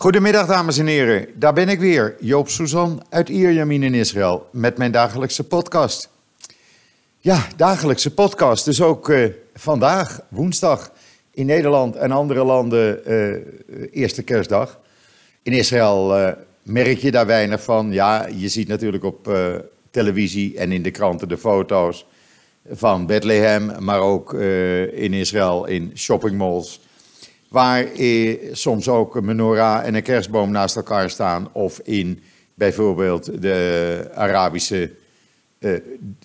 Goedemiddag dames en heren, daar ben ik weer, Joop Suzan uit Ierjamin in Israël met mijn dagelijkse podcast. Ja, dagelijkse podcast, dus ook uh, vandaag, woensdag, in Nederland en andere landen uh, eerste kerstdag. In Israël uh, merk je daar weinig van. Ja, je ziet natuurlijk op televisie en in de kranten de foto's van Bethlehem, maar ook in Israël in shoppingmalls waar eh, soms ook een menorah en een kerstboom naast elkaar staan. Of in bijvoorbeeld de Arabische eh,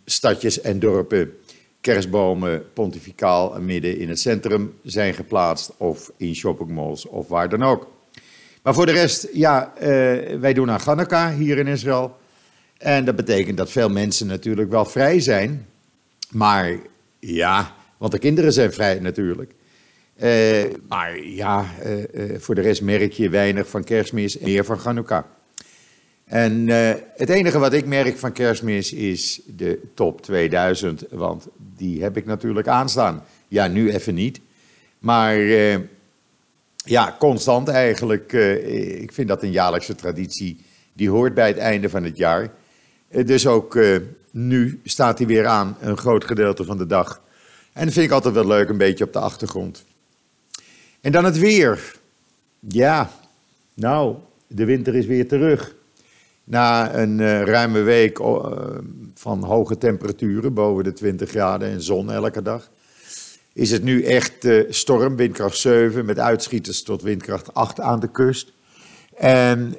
stadjes en dorpen kerstbomen pontificaal midden in het centrum zijn geplaatst. Of in shoppingmalls of waar dan ook. Maar voor de rest, ja, eh, wij doen aan Hanukkah hier in Israël. En dat betekent dat veel mensen natuurlijk wel vrij zijn. Maar ja, want de kinderen zijn vrij natuurlijk. Uh, maar ja, uh, uh, voor de rest merk je weinig van kerstmis en meer van Hanukkah. En het enige wat ik merk van kerstmis is de top 2000, want die heb ik natuurlijk aanstaan. Ja, nu even niet. Maar ja, constant eigenlijk. ik vind dat een jaarlijkse traditie. Die hoort bij het einde van het jaar. dus ook nu staat hij weer aan, een groot gedeelte van de dag. En dat vind ik altijd wel leuk, een beetje op de achtergrond. En dan het weer. Ja, nou, de winter is weer terug. Na een uh, ruime week uh, van hoge temperaturen, boven de 20 graden en zon elke dag, is het nu echt uh, storm, windkracht 7, met uitschieters tot windkracht 8 aan de kust. En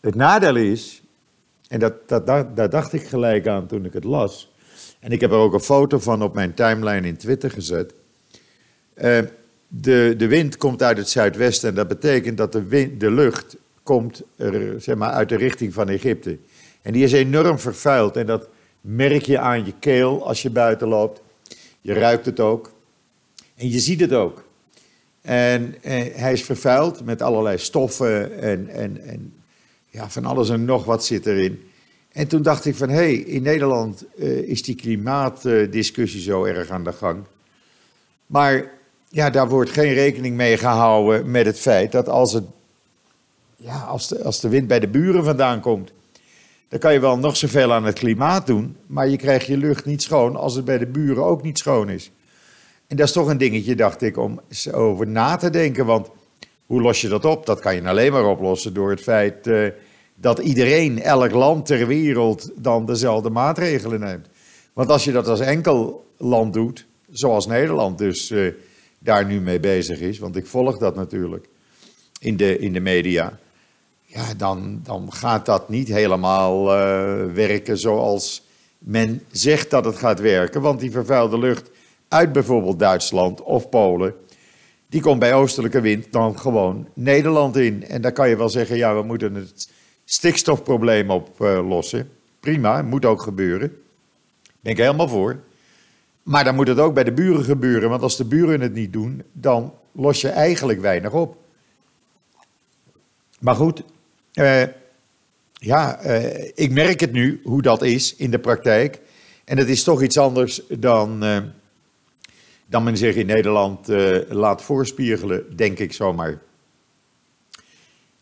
het nadeel is, en dat, dat, dat, daar dacht ik gelijk aan toen ik het las, en ik heb er ook een foto van op mijn timeline in Twitter gezet. De, de wind komt uit het zuidwesten en dat betekent dat de, wind, de lucht komt er, zeg maar, uit de richting van Egypte. En die is enorm vervuild en dat merk je aan je keel als je buiten loopt. Je ruikt het ook en je ziet het ook. En, en hij is vervuild met allerlei stoffen en, en, en ja, van alles en nog wat zit erin. En toen dacht ik van, hé, hey, in Nederland uh, is die klimaatdiscussie zo erg aan de gang. Maar ja, daar wordt geen rekening mee gehouden met het feit dat als, het, ja, als, de, als de wind bij de buren vandaan komt, dan kan je wel nog zoveel aan het klimaat doen, maar je krijgt je lucht niet schoon als het bij de buren ook niet schoon is. En dat is toch een dingetje, dacht ik, om over na te denken. Want hoe los je dat op? Dat kan je alleen maar oplossen door het feit uh, dat iedereen, elk land ter wereld, dan dezelfde maatregelen neemt. Want als je dat als enkel land doet, zoals Nederland dus. Uh, daar nu mee bezig is, want ik volg dat natuurlijk in de, in de media, ja, dan, dan gaat dat niet helemaal uh, werken zoals men zegt dat het gaat werken. Want die vervuilde lucht uit bijvoorbeeld Duitsland of Polen, die komt bij oostelijke wind dan gewoon Nederland in. En dan kan je wel zeggen, ja, we moeten het stikstofprobleem oplossen. Uh, Prima, moet ook gebeuren. Ben ik helemaal voor. Maar dan moet het ook bij de buren gebeuren, want als de buren het niet doen, dan los je eigenlijk weinig op. Maar goed, uh, ja, uh, ik merk het nu hoe dat is in de praktijk. En het is toch iets anders dan, uh, dan men zich in Nederland laat voorspiegelen, denk ik zomaar.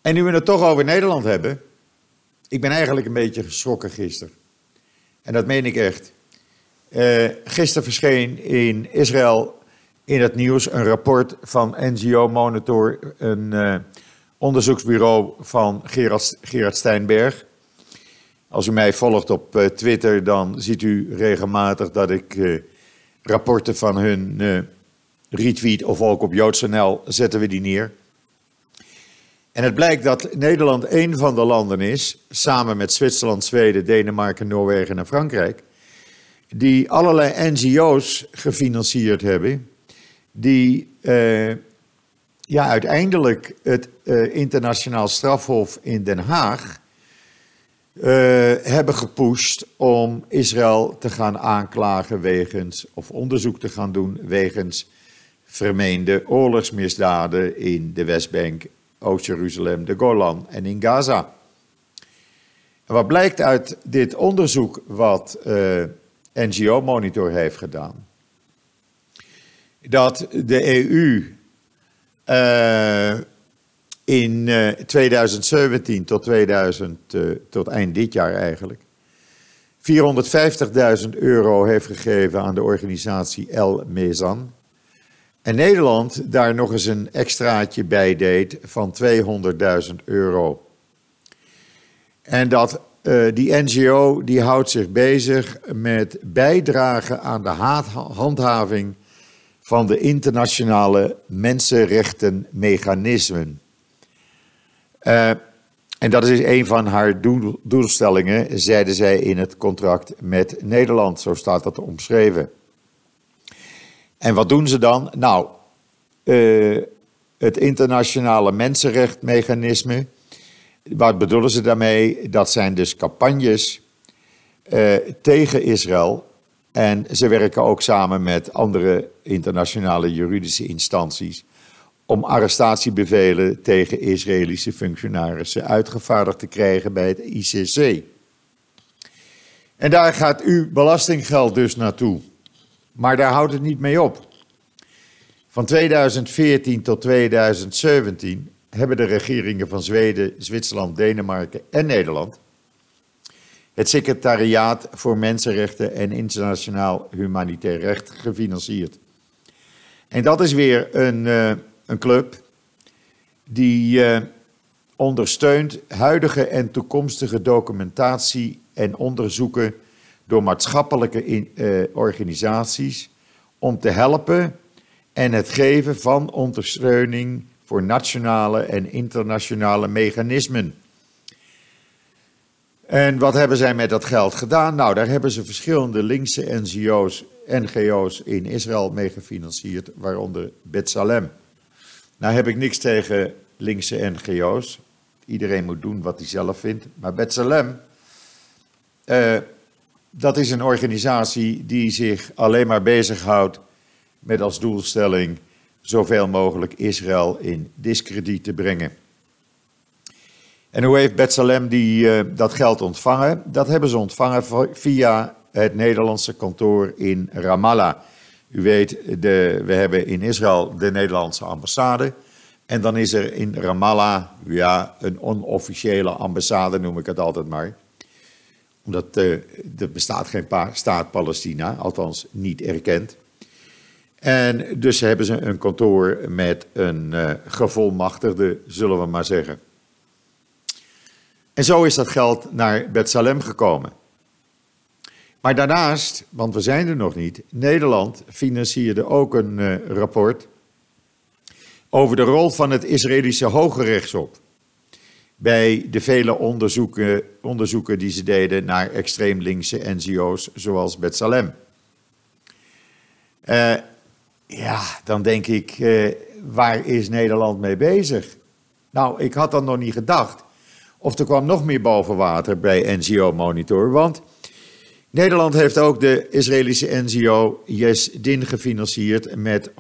En nu we het toch over Nederland hebben, ik ben eigenlijk een beetje geschrokken gisteren. En dat meen ik echt. Uh, gisteren verscheen in Israël in het nieuws een rapport van NGO Monitor, een uh, onderzoeksbureau van Gerard, Steinberg. Als u mij volgt op uh, Twitter, dan ziet u regelmatig dat ik rapporten van hun retweet of ook op JoodsNL zetten we die neer. En het blijkt dat Nederland een van de landen is, samen met Zwitserland, Zweden, Denemarken, Noorwegen en Frankrijk, die allerlei NGO's gefinancierd hebben, die uh, ja, uiteindelijk het uh, internationaal strafhof in Den Haag uh, hebben gepusht om Israël te gaan aanklagen wegens, of onderzoek te gaan doen wegens vermeende oorlogsmisdaden in de Westbank, Oost-Jeruzalem, de Golan en in Gaza. En wat blijkt uit dit onderzoek wat NGO Monitor heeft gedaan. Dat de EU uh, in 2017 tot, 2000, tot eind dit jaar eigenlijk 450.000 euro heeft gegeven aan de organisatie El Mezan. En Nederland daar nog eens een extraatje bij deed van 200.000 euro. En dat, uh, die NGO die houdt zich bezig met bijdragen aan de handhaving van de internationale mensenrechtenmechanismen. Uh, en dat is een van haar doelstellingen, zeiden zij in het contract met Nederland. Zo staat dat omschreven. En wat doen ze dan? Nou, uh, het internationale mensenrechtmechanisme. Wat bedoelen ze daarmee? Dat zijn dus campagnes uh, tegen Israël. En ze werken ook samen met andere internationale juridische instanties om arrestatiebevelen tegen Israëlische functionarissen uitgevaardigd te krijgen bij het ICC. En daar gaat uw belastinggeld dus naartoe. Maar daar houdt het niet mee op. Van 2014 tot 2017 hebben de regeringen van Zweden, Zwitserland, Denemarken en Nederland het Secretariaat voor Mensenrechten en Internationaal Humanitair Recht gefinancierd. En dat is weer een, uh, een club die uh, ondersteunt huidige en toekomstige documentatie en onderzoeken door maatschappelijke uh, organisaties om te helpen en het geven van ondersteuning voor nationale en internationale mechanismen. En wat hebben zij met dat geld gedaan? Nou, daar hebben ze verschillende linkse NGO's, NGO's in Israël mee gefinancierd, waaronder Betsalem. Nou heb ik niks tegen linkse NGO's. Iedereen moet doen wat hij zelf vindt. Maar Betsalem, uh, dat is een organisatie die zich alleen maar bezighoudt met als doelstelling zoveel mogelijk Israël in discrediet te brengen. En hoe heeft Betsalem die, uh, dat geld ontvangen? Dat hebben ze ontvangen via het Nederlandse kantoor in Ramallah. U weet, de, we hebben in Israël de Nederlandse ambassade. En dan is er in Ramallah, ja, een onofficiële ambassade noem ik het altijd maar. Omdat uh, er bestaat geen staat Palestina, althans niet erkend. En dus hebben ze een kantoor met een uh, gevolmachtigde, zullen we maar zeggen. En zo is dat geld naar Betsalem gekomen. Maar daarnaast, want we zijn er nog niet, Nederland financierde ook een uh, rapport over de rol van het Israëlische Hoge Rechtshof bij de vele onderzoeken, onderzoeken die ze deden naar extreem linkse NGO's zoals Betsalem. Uh, ja, dan denk ik, uh, waar is Nederland mee bezig? Nou, ik had dat nog niet gedacht. Of er kwam nog meer boven water bij NGO Monitor, want Nederland heeft ook de Israëlische NGO Yes Din gefinancierd met 160.930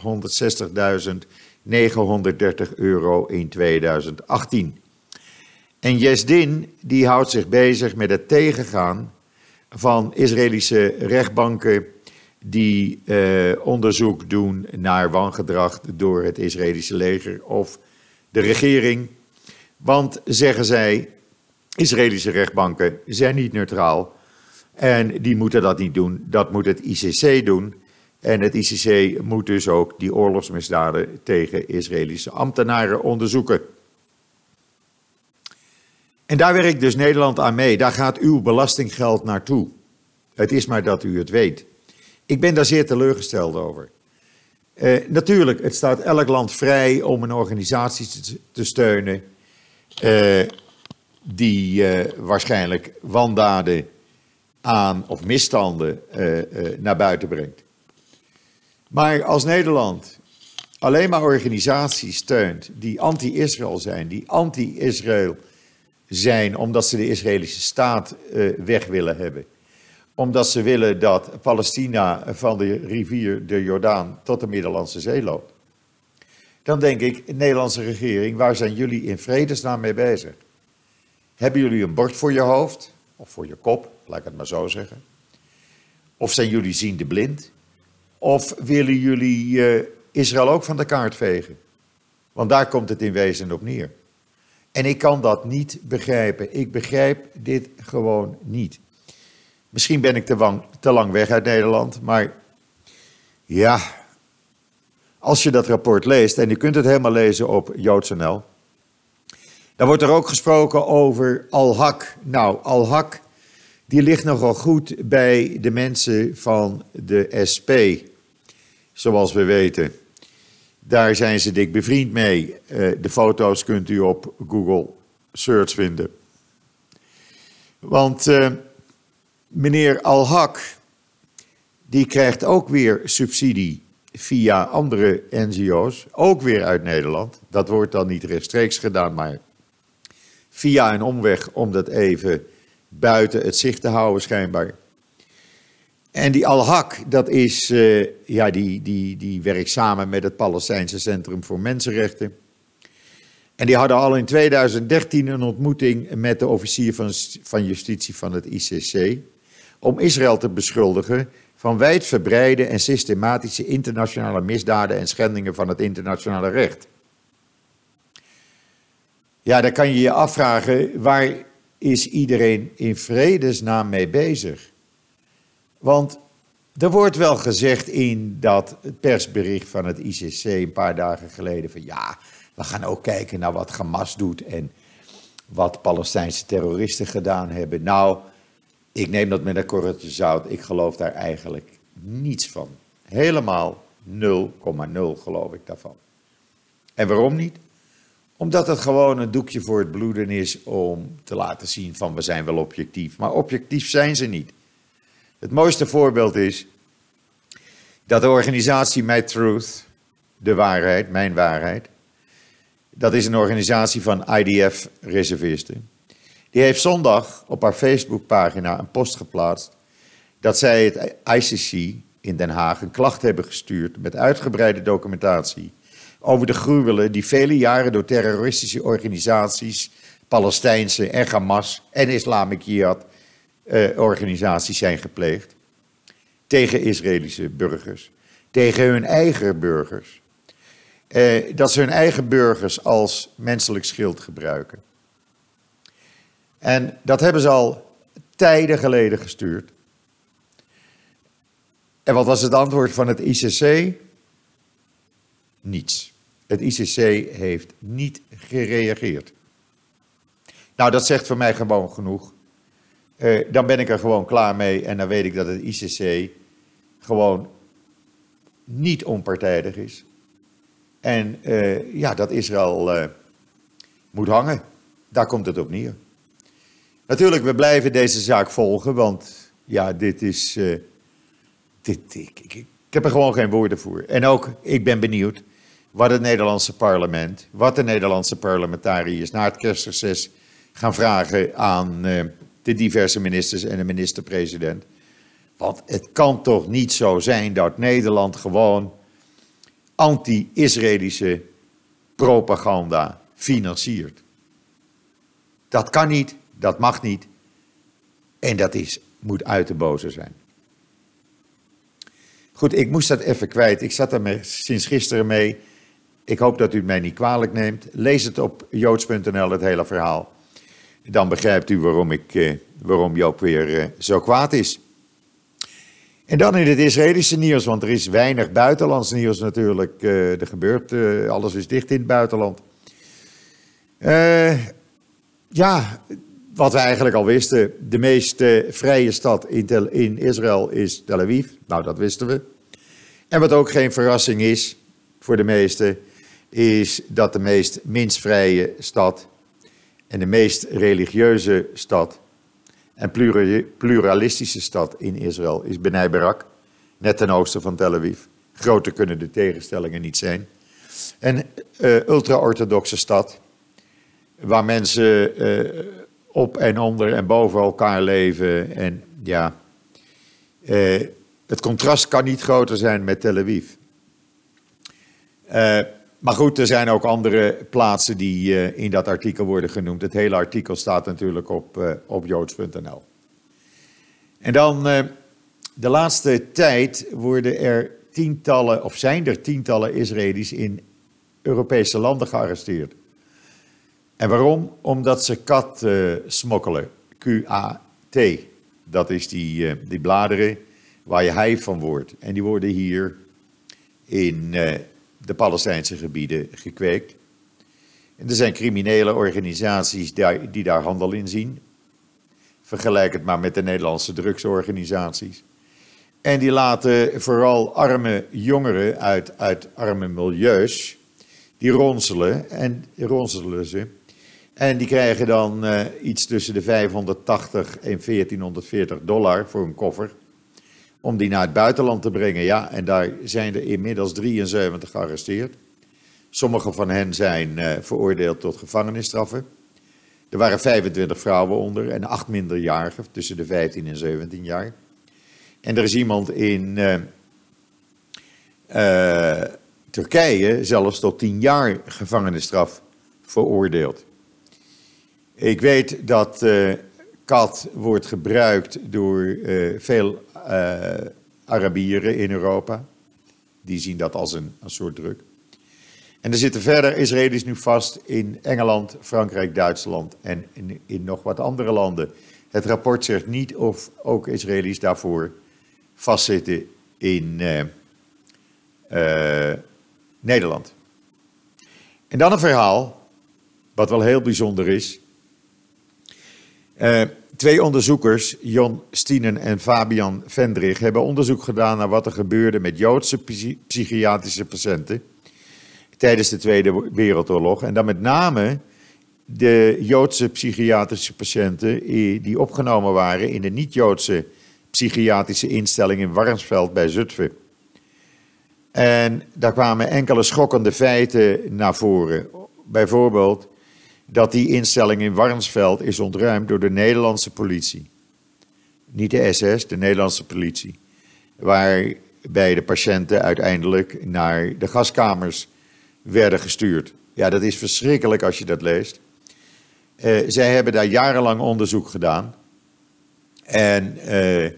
euro in 2018. En Din die houdt zich bezig met het tegengaan van Israëlische rechtbanken die eh, onderzoek doen naar wangedrag door het Israëlische leger of de regering. Want, zeggen zij, Israëlische rechtbanken zijn niet neutraal en die moeten dat niet doen. Dat moet het ICC doen. En het ICC moet dus ook die oorlogsmisdaden tegen Israëlische ambtenaren onderzoeken. En daar werkt dus Nederland aan mee. Daar gaat uw belastinggeld naartoe. Het is maar dat u het weet. Ik ben daar zeer teleurgesteld over. Uh, natuurlijk, het staat elk land vrij om een organisatie te, te steunen uh, die uh, waarschijnlijk wandaden aan of misstanden naar buiten brengt. Maar als Nederland alleen maar organisaties steunt die anti-Israël zijn, die anti-Israël zijn omdat ze de Israëlische staat weg willen hebben omdat ze willen dat Palestina van de rivier de Jordaan tot de Middellandse Zee loopt. Dan denk ik, Nederlandse regering, waar zijn jullie in vredesnaam mee bezig? Hebben jullie een bord voor je hoofd, of voor je kop, laat ik het maar zo zeggen? Of zijn jullie ziende blind? Of willen jullie uh, Israël ook van de kaart vegen? Want daar komt het in wezen op neer. En ik kan dat niet begrijpen. Ik begrijp dit gewoon niet. Misschien ben ik te, lang, te lang weg uit Nederland, maar ja, als je dat rapport leest, en je kunt het helemaal lezen op JoodsNL, dan wordt er ook gesproken over Al-Haq. Nou, Al-Haq, die ligt nogal goed bij de mensen van de SP, zoals we weten. Daar zijn ze dik bevriend mee. Eh, de foto's kunt u op Google Search vinden. Want uh, meneer Al-Haq, die krijgt ook weer subsidie via andere NGO's, ook weer uit Nederland. Dat wordt dan niet rechtstreeks gedaan, maar via een omweg om dat even buiten het zicht te houden schijnbaar. En die Al-Haq, dat is, uh, ja, die, die, die werkt samen met het Palestijnse Centrum voor Mensenrechten. En die hadden al in 2013 een ontmoeting met de officier van, van justitie van het ICC. Om Israël te beschuldigen van wijdverbreide en systematische internationale misdaden en schendingen van het internationale recht. Ja, dan kan je je afvragen, waar is iedereen in vredesnaam mee bezig? Want er wordt wel gezegd in dat persbericht van het ICC een paar dagen geleden van ja, we gaan ook kijken naar wat Hamas doet en wat Palestijnse terroristen gedaan hebben. Nou, ik neem dat met een korreltje zout. Ik geloof daar eigenlijk niets van. Helemaal 0,0 geloof ik daarvan. En waarom niet? Omdat het gewoon een doekje voor het bloeden is om te laten zien van we zijn wel objectief. Maar objectief zijn ze niet. Het mooiste voorbeeld is dat de organisatie My Truth, de waarheid, mijn waarheid, dat is een organisatie van IDF-reservisten. Die heeft zondag op haar Facebookpagina een post geplaatst dat zij het ICC in Den Haag een klacht hebben gestuurd met uitgebreide documentatie over de gruwelen die vele jaren door terroristische organisaties, Palestijnse en Hamas en Islamic Jihad uh, organisaties zijn gepleegd tegen Israëlische burgers, tegen hun eigen burgers. Uh, dat ze hun eigen burgers als menselijk schild gebruiken. En dat hebben ze al tijden geleden gestuurd. En wat was het antwoord van het ICC? Niets. Het ICC heeft niet gereageerd. Nou, dat zegt voor mij gewoon genoeg. Uh, dan ben ik er gewoon klaar mee en dan weet ik dat het ICC gewoon niet onpartijdig is. En uh, ja, dat Israël uh, moet hangen. Daar komt het op neer. Natuurlijk, we blijven deze zaak volgen, want ja, dit is. dit, ik, heb er gewoon geen woorden voor. En ook, ik ben benieuwd wat het Nederlandse parlement, wat de Nederlandse parlementariërs na het kerstreces gaan vragen aan uh, de diverse ministers en de minister-president. Want het kan toch niet zo zijn dat Nederland gewoon anti-Israëlische propaganda financiert. Dat kan niet, dat mag niet. En dat is, moet uit de boze zijn. Goed, ik moest dat even kwijt. Ik zat er sinds gisteren mee. Ik hoop dat u het mij niet kwalijk neemt. Lees het op joods.nl, het hele verhaal. Dan begrijpt u waarom, ik, eh, waarom Joop weer eh, zo kwaad is. En dan in het Israëlische nieuws, want er is weinig buitenlands nieuws natuurlijk. Uh, er gebeurt, uh, alles is dicht in het buitenland. Ja, wat we eigenlijk al wisten, de meest vrije stad in, in Israël is Tel Aviv. Nou, dat wisten we. En wat ook geen verrassing is voor de meesten, is dat de meest minst vrije stad en de meest religieuze stad en pluralistische stad in Israël is Benai Barak, net ten oosten van Tel Aviv. Groter kunnen de tegenstellingen niet zijn. Een uh, ultra-orthodoxe stad, waar mensen uh, op en onder en boven elkaar leven. En ja, uh, het contrast kan niet groter zijn met Tel Aviv. Maar goed, er zijn ook andere plaatsen die uh, in dat artikel worden genoemd. Het hele artikel staat natuurlijk op, op joods.nl. En dan de laatste tijd worden er tientallen, of zijn er tientallen Israëli's in Europese landen gearresteerd. En waarom? Omdat ze kat uh, smokkelen. Q-A-T. Dat is die, uh, die bladeren waar je hij van wordt. En die worden hier in uh, de Palestijnse gebieden gekweekt. En er zijn criminele organisaties die, die daar handel in zien. Vergelijk het maar met de Nederlandse drugsorganisaties. En die laten vooral arme jongeren uit, uit arme milieus, die ronselen en ronselen ze. En die krijgen dan uh, iets tussen de 580 en 1440 dollar voor een koffer. Om die naar het buitenland te brengen. Ja, en daar zijn er inmiddels 73 gearresteerd. Sommige van hen zijn uh, veroordeeld tot gevangenisstraffen. Er waren 25 vrouwen onder en 8 minderjarigen tussen de 15 en 17 jaar. En er is iemand in uh, Turkije zelfs tot 10 jaar gevangenisstraf veroordeeld. Ik weet dat uh, kat wordt gebruikt door veel Arabieren in Europa. Die zien dat als een, een soort druk. En er zitten verder Israëli's nu vast in Engeland, Frankrijk, Duitsland en in, in nog wat andere landen. Het rapport zegt niet of ook Israëli's daarvoor vastzitten in Nederland. En dan een verhaal, wat wel heel bijzonder is. Uh, twee onderzoekers, Jon Stienen en Fabian Vendrig, hebben onderzoek gedaan naar wat er gebeurde met Joodse psychiatrische patiënten tijdens de Tweede Wereldoorlog. En dan met name de Joodse psychiatrische patiënten die opgenomen waren in de niet-Joodse psychiatrische instelling in Warnsveld bij Zutphen. En daar kwamen enkele schokkende feiten naar voren. Bijvoorbeeld dat die instelling in Warnsveld is ontruimd door de Nederlandse politie. Niet de SS, de Nederlandse politie. Waarbij de patiënten uiteindelijk naar de gaskamers werden gestuurd. Ja, dat is verschrikkelijk als je dat leest. Uh, zij hebben daar jarenlang onderzoek gedaan. En uh,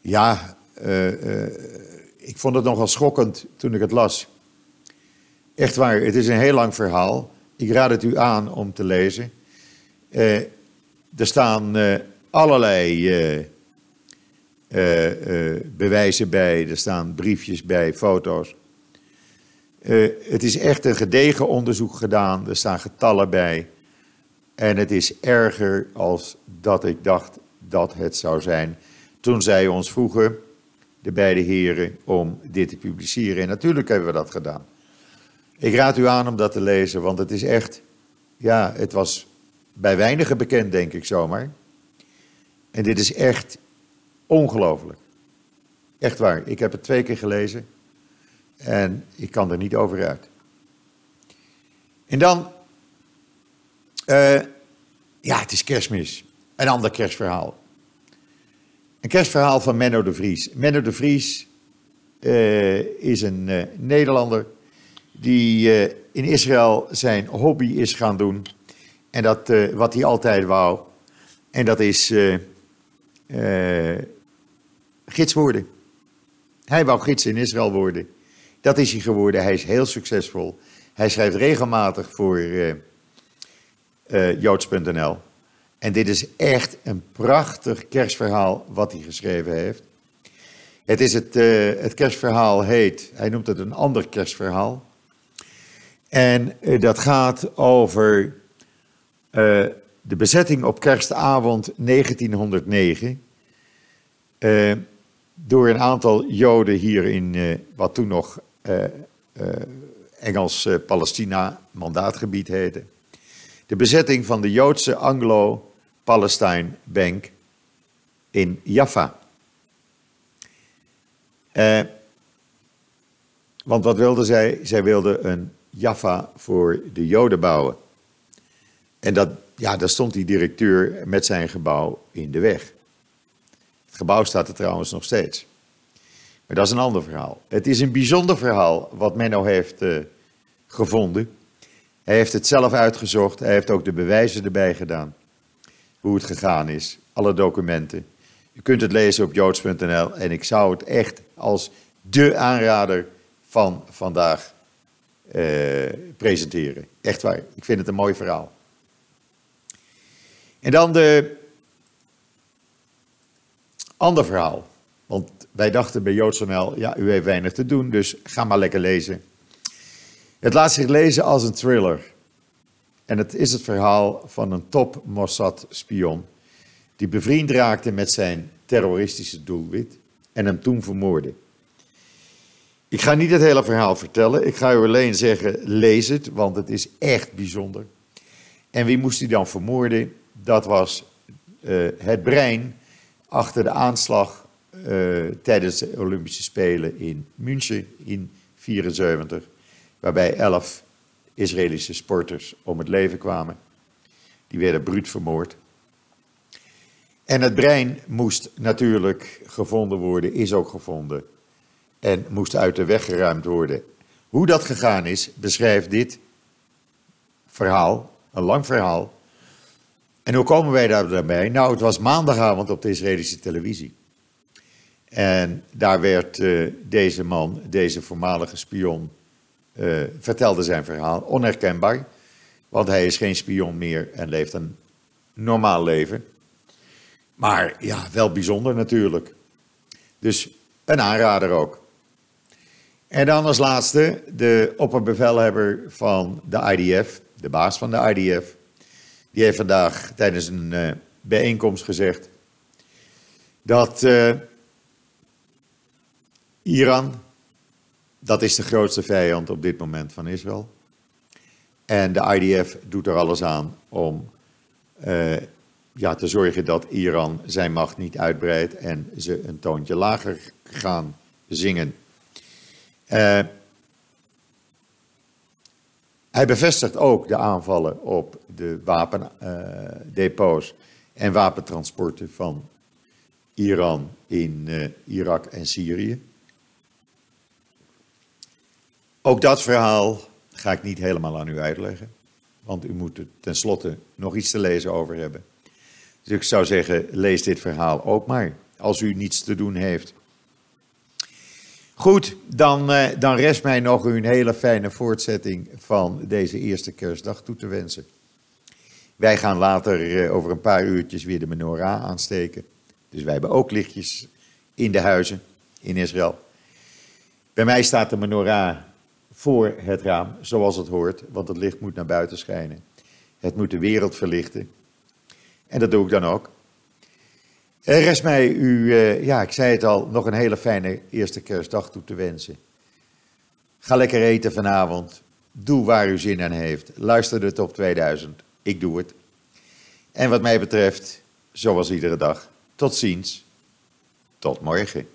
ja, uh, ik vond het nogal schokkend toen ik het las. Echt waar, het is een heel lang verhaal. Ik raad het u aan om te lezen. er staan allerlei bewijzen bij, er staan briefjes bij, foto's. Het is echt een gedegen onderzoek gedaan. Er staan getallen bij. En het is erger als dat ik dacht dat het zou zijn. Toen zij ons vroegen, de beide heren, om dit te publiceren. En natuurlijk hebben we dat gedaan. Ik raad u aan om dat te lezen, want het is echt. Ja, het was bij weinigen bekend, denk ik zomaar. En dit is echt ongelooflijk. Echt waar. Ik heb het twee keer gelezen. En ik kan er niet over uit. En dan, uh, ja, het is kerstmis. Een ander kerstverhaal. Een kerstverhaal van Menno de Vries. Menno de Vries uh, is een uh, Nederlander die in Israël zijn hobby is gaan doen. En dat wat hij altijd wou. En dat is gids worden. Hij wou gids in Israël worden. Dat is hij geworden. Hij is heel succesvol. Hij schrijft regelmatig voor joods.nl. En dit is echt een prachtig kerstverhaal wat hij geschreven heeft. Het, is het, het kerstverhaal heet, hij noemt het een ander kerstverhaal. En dat gaat over de bezetting op kerstavond 1909 door een aantal Joden hier in wat toen nog Engels-Palestina mandaatgebied heette. De bezetting van de Joodse Anglo-Palestine Bank in Jaffa. Want wat wilden zij? Zij wilden een Jaffa voor de Joden bouwen. En dat, ja, daar stond die directeur met zijn gebouw in de weg. Het gebouw staat er trouwens nog steeds. Maar dat is een ander verhaal. Het is een bijzonder verhaal wat Menno heeft uh, gevonden. Hij heeft het zelf uitgezocht. Hij heeft ook de bewijzen erbij gedaan. Hoe het gegaan is. Alle documenten. U kunt het lezen op joods.nl. En ik zou het echt als de aanrader van vandaag presenteren. Echt waar. Ik vind het een mooi verhaal. En dan de ander verhaal. Want wij dachten bij JoodsNL, ja, u heeft weinig te doen, dus ga maar lekker lezen. Het laat zich lezen als een thriller. En het is het verhaal van een top Mossad-spion die bevriend raakte met zijn terroristische doelwit en hem toen vermoordde. Ik ga niet het hele verhaal vertellen. Ik ga u alleen zeggen, lees het, want het is echt bijzonder. En wie moest hij dan vermoorden? Dat was uh, het brein achter de aanslag uh, tijdens de Olympische Spelen in München in 1974, waarbij elf Israëlische sporters om het leven kwamen. Die werden bruut vermoord. En het brein moest natuurlijk gevonden worden, is ook gevonden. En moest uit de weg geruimd worden. Hoe dat gegaan is, beschrijft dit verhaal, een lang verhaal. En hoe komen wij daarbij? Nou, het was maandagavond op de Israëlische televisie. En daar werd uh, deze man, deze voormalige spion, uh, vertelde zijn verhaal. Onherkenbaar, want hij is geen spion meer en leeft een normaal leven. Maar ja, wel bijzonder natuurlijk. Dus een aanrader ook. En dan als laatste de opperbevelhebber van de IDF, de baas van de IDF. Die heeft vandaag tijdens een uh, bijeenkomst gezegd dat uh, Iran, dat is de grootste vijand op dit moment van Israël. En de IDF doet er alles aan om uh, ja, te zorgen dat Iran zijn macht niet uitbreidt en ze een toontje lager gaan zingen. Uh, hij bevestigt ook de aanvallen op de wapendepots uh, en wapentransporten van Iran in uh, Irak en Syrië. Ook dat verhaal ga ik niet helemaal aan u uitleggen, want u moet er tenslotte nog iets te lezen over hebben. Dus ik zou zeggen, lees dit verhaal ook maar, als u niets te doen heeft. Goed, dan, uh, dan rest mij nog een hele fijne voortzetting van deze eerste kerstdag toe te wensen. Wij gaan later uh, over een paar uurtjes weer de menorah aansteken. Dus wij hebben ook lichtjes in de huizen in Israël. Bij mij staat de menorah voor het raam, zoals het hoort, want het licht moet naar buiten schijnen. Het moet de wereld verlichten. En dat doe ik dan ook. Er rest mij u, uh, ja, ik zei het al, nog een hele fijne eerste kerstdag toe te wensen. Ga lekker eten vanavond. Doe waar u zin aan heeft. Luister de top 2000. Ik doe het. En wat mij betreft, zoals iedere dag, tot ziens. Tot morgen.